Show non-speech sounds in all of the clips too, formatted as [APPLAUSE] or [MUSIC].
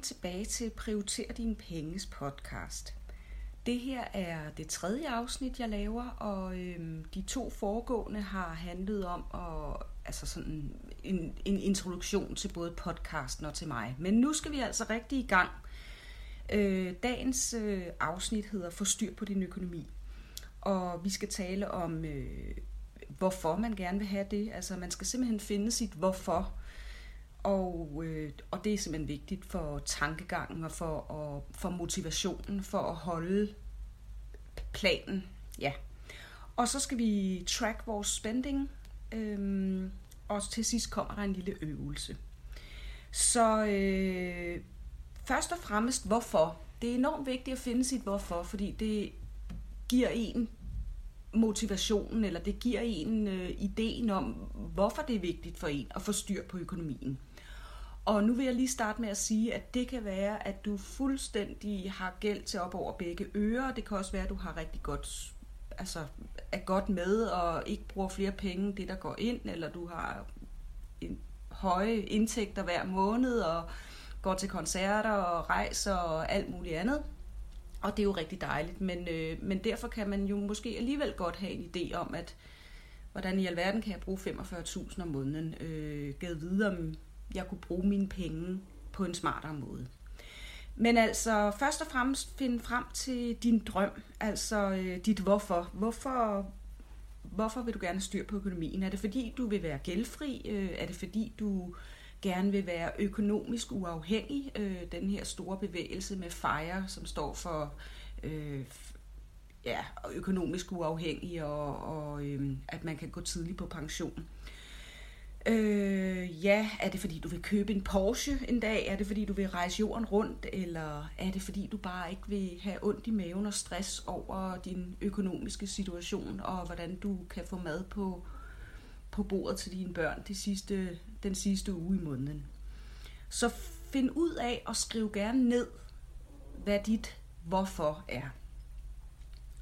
Velkommen tilbage til Prioriter din penges podcast. Det her er det tredje afsnit, jeg laver, og øhm, de to foregående har handlet om at, altså sådan en, en introduktion til både podcasten og til mig. Men nu skal vi altså rigtig i gang. Øh, dagens øh, afsnit hedder Forstyr på din økonomi, og vi skal tale om, øh, hvorfor man gerne vil have det. Altså man skal simpelthen finde sit hvorfor og, øh, og det er simpelthen vigtigt for tankegangen og for, og, for motivationen for at holde planen. Ja. Og så skal vi track vores spending. Øhm, og til sidst kommer der en lille øvelse. Så øh, først og fremmest, hvorfor? Det er enormt vigtigt at finde sit hvorfor, fordi det giver en motivationen, eller det giver en øh, ideen om, hvorfor det er vigtigt for en at få styr på økonomien. Og nu vil jeg lige starte med at sige, at det kan være, at du fuldstændig har gæld til op over begge ører. Det kan også være, at du har rigtig godt, altså er godt med og ikke bruger flere penge end det, der går ind, eller du har en høje indtægter hver måned og går til koncerter og rejser og alt muligt andet. Og det er jo rigtig dejligt, men, øh, men derfor kan man jo måske alligevel godt have en idé om, at hvordan i alverden kan jeg bruge 45.000 om måneden? Øh, givet videre, om jeg kunne bruge mine penge på en smartere måde. Men altså, først og fremmest finde frem til din drøm, altså øh, dit hvorfor. Hvorfor hvorfor vil du gerne styr på økonomien? Er det fordi, du vil være gældfri? Øh, er det fordi, du gerne vil være økonomisk uafhængig? Øh, den her store bevægelse med FIRE, som står for øh, ja, økonomisk uafhængig, og, og øh, at man kan gå tidligt på pension. Øh, ja, er det fordi du vil købe en Porsche en dag? Er det fordi du vil rejse jorden rundt? Eller er det fordi du bare ikke vil have ondt i maven og stress over din økonomiske situation og hvordan du kan få mad på, på bordet til dine børn de sidste, den sidste uge i måneden? Så find ud af og skriv gerne ned, hvad dit hvorfor er.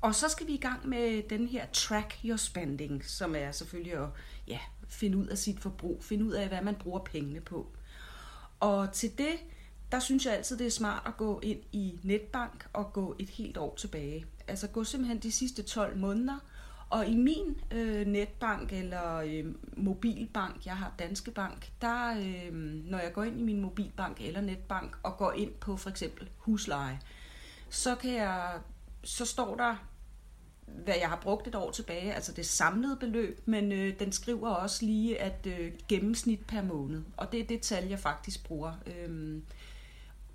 Og så skal vi i gang med den her track your spending, som er selvfølgelig at ja, finde ud af sit forbrug, finde ud af, hvad man bruger pengene på. Og til det, der synes jeg altid, det er smart at gå ind i netbank og gå et helt år tilbage. Altså gå simpelthen de sidste 12 måneder, og i min øh, netbank eller øh, mobilbank, jeg har Danske Bank, der øh, når jeg går ind i min mobilbank eller netbank og går ind på for eksempel husleje, så kan jeg så står der hvad jeg har brugt et år tilbage, altså det samlede beløb, men øh, den skriver også lige, at øh, gennemsnit per måned, og det er det tal, jeg faktisk bruger. Øh,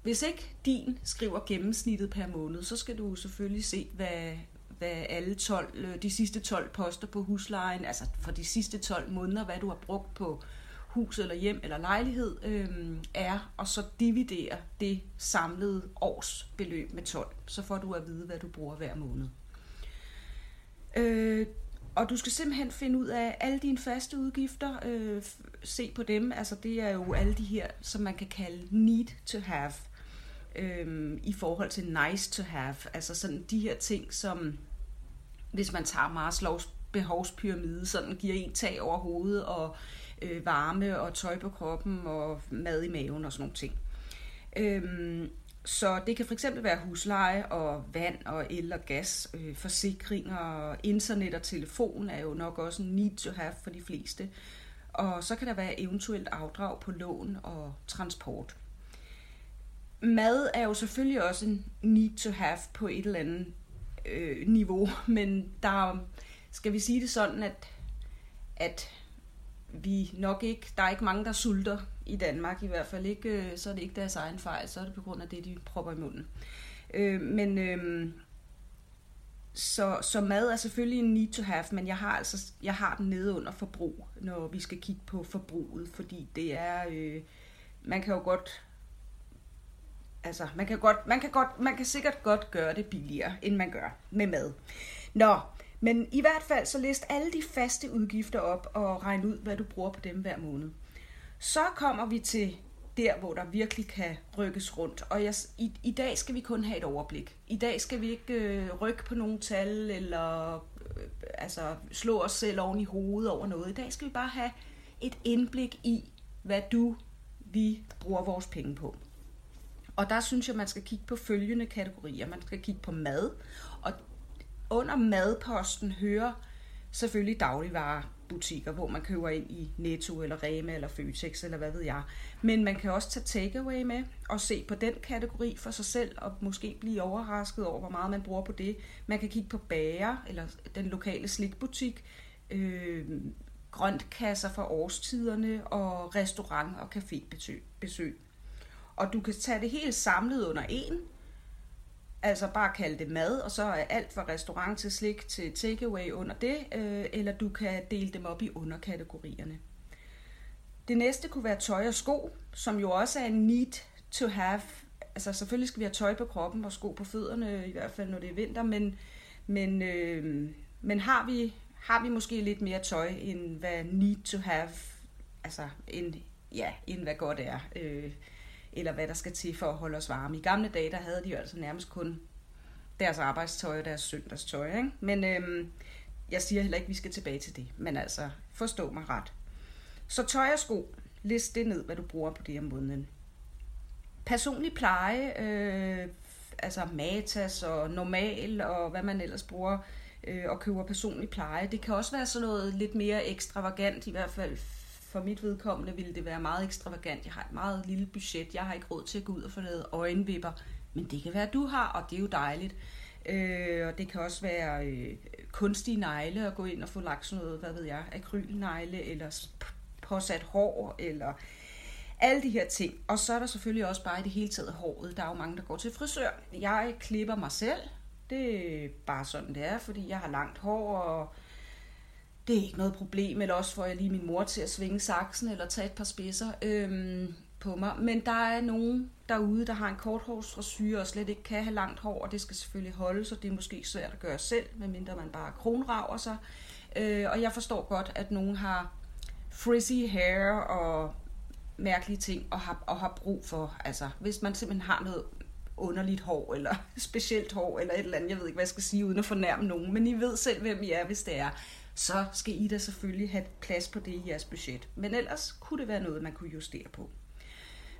hvis ikke din skriver gennemsnittet per måned, så skal du selvfølgelig se, hvad, hvad alle 12, øh, de sidste 12 poster på huslejen, altså for de sidste 12 måneder, hvad du har brugt på hus eller hjem eller lejlighed, øh, er, og så dividere det samlede års beløb med 12. Så får du at vide, hvad du bruger hver måned. Øh, og du skal simpelthen finde ud af alle dine faste udgifter, øh, se på dem. Altså det er jo alle de her, som man kan kalde need to have, øh, i forhold til nice to have. Altså sådan de her ting, som hvis man tager Maslows behovspyramide, sådan giver en tag over hovedet og øh, varme og tøj på kroppen og mad i maven og sådan nogle ting. Øhm, så det kan fx være husleje og vand og el og gas, øh, forsikringer, internet og telefon er jo nok også en need to have for de fleste. Og så kan der være eventuelt afdrag på lån og transport. Mad er jo selvfølgelig også en need to have på et eller andet øh, niveau, [LAUGHS] men der skal vi sige det sådan, at, at vi nok ikke, der er ikke mange, der sulter i Danmark, i hvert fald ikke, øh, så er det ikke deres egen fejl, så er det på grund af det, de propper i munden. Øh, men øh, så, så mad er selvfølgelig en need to have, men jeg har altså jeg har den nede under forbrug, når vi skal kigge på forbruget, fordi det er, øh, man kan jo godt, altså man kan godt, man kan godt, man kan sikkert godt gøre det billigere, end man gør med mad. Nå, men i hvert fald så list alle de faste udgifter op og regn ud, hvad du bruger på dem hver måned. Så kommer vi til der, hvor der virkelig kan rykkes rundt. Og jeg, i, i dag skal vi kun have et overblik. I dag skal vi ikke øh, rykke på nogle tal, eller øh, altså, slå os selv oven i hovedet over noget. I dag skal vi bare have et indblik i, hvad du vi bruger vores penge på. Og der synes jeg, man skal kigge på følgende kategorier. Man skal kigge på mad, og under madposten hører selvfølgelig dagligvarerbutikker, hvor man køber ind i Netto eller Rema eller Føtex eller hvad ved jeg. Men man kan også tage takeaway med og se på den kategori for sig selv og måske blive overrasket over, hvor meget man bruger på det. Man kan kigge på bager eller den lokale slikbutik, øh, grøntkasser for årstiderne og restaurant- og cafébesøg. Og du kan tage det helt samlet under en, altså bare kalde det mad, og så er alt fra restaurant til slik til takeaway under det, øh, eller du kan dele dem op i underkategorierne. Det næste kunne være tøj og sko, som jo også er en need to have. Altså selvfølgelig skal vi have tøj på kroppen og sko på fødderne, i hvert fald når det er vinter, men, men, øh, men har, vi, har vi måske lidt mere tøj, end hvad need to have, altså end, ja, end hvad godt er. Øh, eller hvad der skal til for at holde os varme. I gamle dage, der havde de jo altså nærmest kun deres arbejdstøj og deres søndagstøj. Ikke? Men øhm, jeg siger heller ikke, at vi skal tilbage til det. Men altså, forstå mig ret. Så tøj og sko, list det ned, hvad du bruger på det her måneden. Personlig pleje, øh, altså matas og normal og hvad man ellers bruger øh, og køber personlig pleje. Det kan også være sådan noget lidt mere ekstravagant, i hvert fald for mit vedkommende ville det være meget ekstravagant. Jeg har et meget lille budget. Jeg har ikke råd til at gå ud og få lavet øjenvipper. Men det kan være, at du har, og det er jo dejligt. Øh, og det kan også være øh, kunstige negle at gå ind og få lagt sådan noget, hvad ved jeg, akrylnegle, eller påsat hår, eller alle de her ting. Og så er der selvfølgelig også bare i det hele taget håret. Der er jo mange, der går til frisør. Jeg klipper mig selv. Det er bare sådan, det er, fordi jeg har langt hår, og det er ikke noget problem, eller også får jeg lige min mor til at svinge saksen, eller tage et par spidser øhm, på mig. Men der er nogen derude, der har en korthårsfrisyr og slet ikke kan have langt hår, og det skal selvfølgelig holde, så det er måske svært at gøre selv, medmindre man bare kronraver sig. Øh, og jeg forstår godt, at nogen har frizzy hair og mærkelige ting, og har, og har brug for, altså hvis man simpelthen har noget underligt hår, eller [LAUGHS] specielt hår, eller et eller andet, jeg ved ikke, hvad jeg skal sige, uden at fornærme nogen, men I ved selv, hvem I er, hvis det er så skal I da selvfølgelig have plads på det i jeres budget. Men ellers kunne det være noget, man kunne justere på.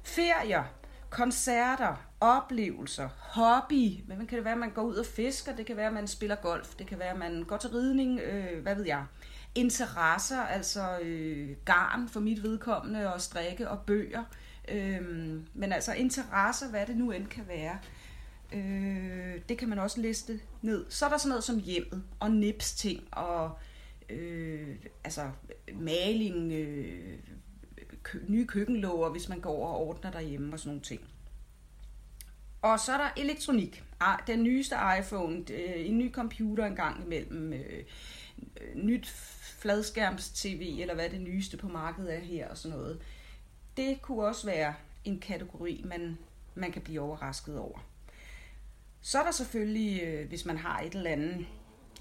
Ferier, koncerter, oplevelser, hobby. Hvad kan det være, at man går ud og fisker? Det kan være, at man spiller golf. Det kan være, at man går til ridning. Øh, hvad ved jeg? Interesser, altså øh, garn for mit vedkommende, og strikke og bøger. Øh, men altså interesser, hvad det nu end kan være. Øh, det kan man også liste ned. Så er der sådan noget som hjemmet, og nips ting, og øh, altså maling, øh, kø, nye køkkenlåger, hvis man går og ordner derhjemme og sådan nogle ting. Og så er der elektronik. Ah, den nyeste iPhone, øh, en ny computer en gang imellem, øh, øh nyt fladskærms-tv, eller hvad det nyeste på markedet er her og sådan noget. Det kunne også være en kategori, man, man kan blive overrasket over. Så er der selvfølgelig, øh, hvis man har et eller andet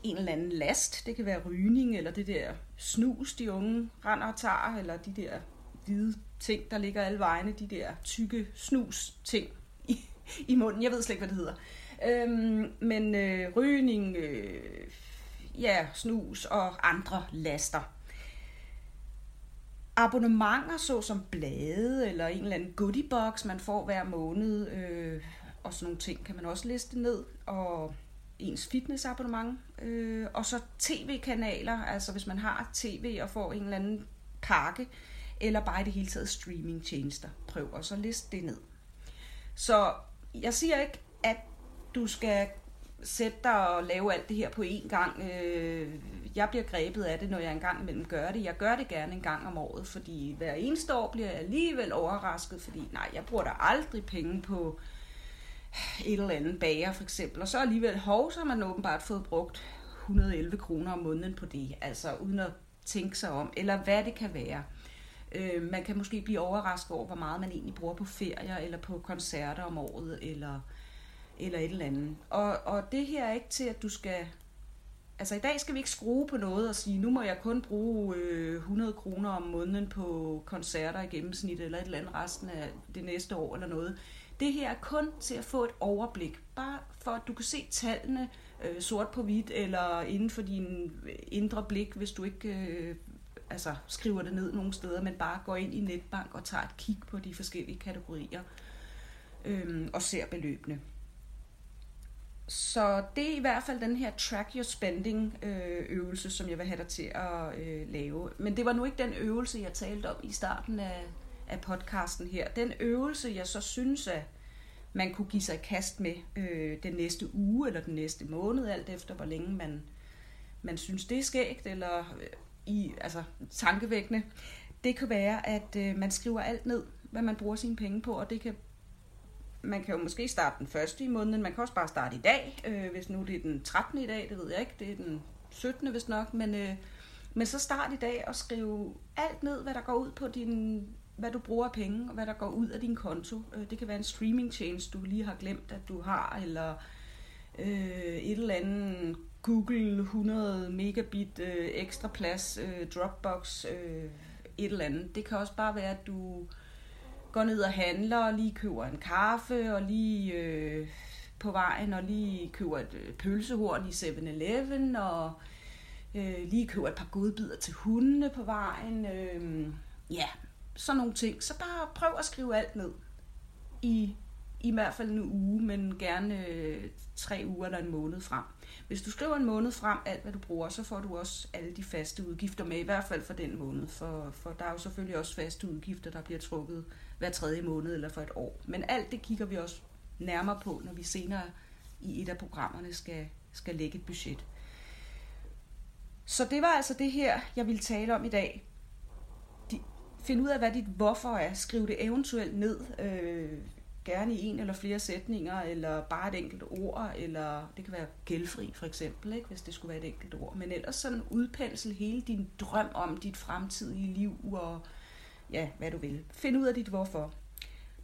en eller anden last. Det kan være rygning, eller det der snus, de unge render og tager, eller de der hvide ting, der ligger alle vegne, de der tykke snus ting i, i munden. Jeg ved slet ikke, hvad det hedder. Øhm, men øh, rygning, øh, ja, snus og andre laster. Abonnementer såsom blade eller en eller anden goodiebox, man får hver måned, øh, og sådan nogle ting kan man også liste ned. Og ens fitnessabonnement, øh, og så tv-kanaler, altså hvis man har tv og får en eller anden pakke, eller bare i det hele taget streamingtjenester. Prøv og så liste det ned. Så jeg siger ikke, at du skal sætte dig og lave alt det her på én gang. Øh, jeg bliver grebet af det, når jeg engang imellem gør det. Jeg gør det gerne en gang om året, fordi hver eneste år bliver jeg alligevel overrasket, fordi nej, jeg bruger da aldrig penge på et eller andet bager for eksempel, og så alligevel hov, så har man åbenbart fået brugt 111 kroner om måneden på det, altså uden at tænke sig om, eller hvad det kan være. Øh, man kan måske blive overrasket over, hvor meget man egentlig bruger på ferier, eller på koncerter om året, eller, eller et eller andet. Og, og det her er ikke til, at du skal... Altså i dag skal vi ikke skrue på noget og sige, nu må jeg kun bruge øh, 100 kroner om måneden på koncerter i gennemsnit, eller et eller andet resten af det næste år, eller noget. Det her er kun til at få et overblik, bare for at du kan se tallene øh, sort på hvidt, eller inden for din indre blik, hvis du ikke øh, altså skriver det ned nogle steder, men bare går ind i netbank og tager et kig på de forskellige kategorier øhm, og ser beløbene. Så det er i hvert fald den her track your spending øh, øvelse, som jeg vil have dig til at øh, lave. Men det var nu ikke den øvelse, jeg talte om i starten af, af podcasten her. Den øvelse, jeg så synes, at man kunne give sig i kast med øh, den næste uge eller den næste måned, alt efter hvor længe man, man synes, det er skægt eller øh, i, altså, tankevækkende. Det kan være, at øh, man skriver alt ned, hvad man bruger sine penge på, og det kan man kan jo måske starte den første i måneden, man kan også bare starte i dag, øh, hvis nu det er den 13. i dag, det ved jeg ikke, det er den 17. hvis nok, men, øh, men så start i dag og skriv alt ned, hvad der går ud på din, hvad du bruger af penge, og hvad der går ud af din konto. Øh, det kan være en streamingtjeneste, du lige har glemt, at du har, eller øh, et eller andet Google 100 megabit øh, ekstra plads, øh, Dropbox, øh, et eller andet. Det kan også bare være, at du går ned og handler, og lige køber en kaffe, og lige øh, på vejen, og lige køber et øh, pølsehorn i 7-Eleven, og øh, lige køber et par godbidder til hundene på vejen. Øh, ja, sådan nogle ting. Så bare prøv at skrive alt ned i i hvert fald en uge, men gerne øh, tre uger eller en måned frem. Hvis du skriver en måned frem, alt hvad du bruger, så får du også alle de faste udgifter med, i hvert fald for den måned. For, for der er jo selvfølgelig også faste udgifter, der bliver trukket hver tredje måned eller for et år. Men alt det kigger vi også nærmere på, når vi senere i et af programmerne skal, skal lægge et budget. Så det var altså det her, jeg ville tale om i dag. De, find ud af, hvad dit hvorfor er. Skriv det eventuelt ned. Øh, gerne i en eller flere sætninger, eller bare et enkelt ord, eller det kan være gældfri for eksempel, ikke, hvis det skulle være et enkelt ord. Men ellers sådan udpensel hele din drøm om dit fremtidige liv, og ja, hvad du vil. Find ud af dit hvorfor.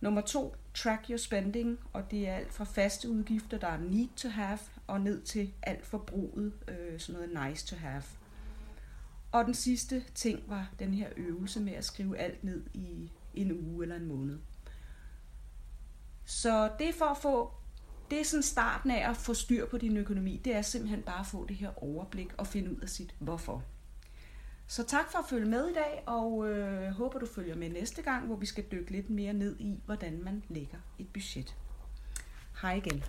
Nummer to, track your spending, og det er alt fra faste udgifter, der er need to have, og ned til alt forbruget, øh, sådan noget nice to have. Og den sidste ting var den her øvelse med at skrive alt ned i en uge eller en måned. Så det er for at få, det er sådan starten af at få styr på din økonomi, det er simpelthen bare at få det her overblik og finde ud af sit hvorfor. Så tak for at følge med i dag, og øh, håber du følger med næste gang, hvor vi skal dykke lidt mere ned i, hvordan man lægger et budget. Hej igen.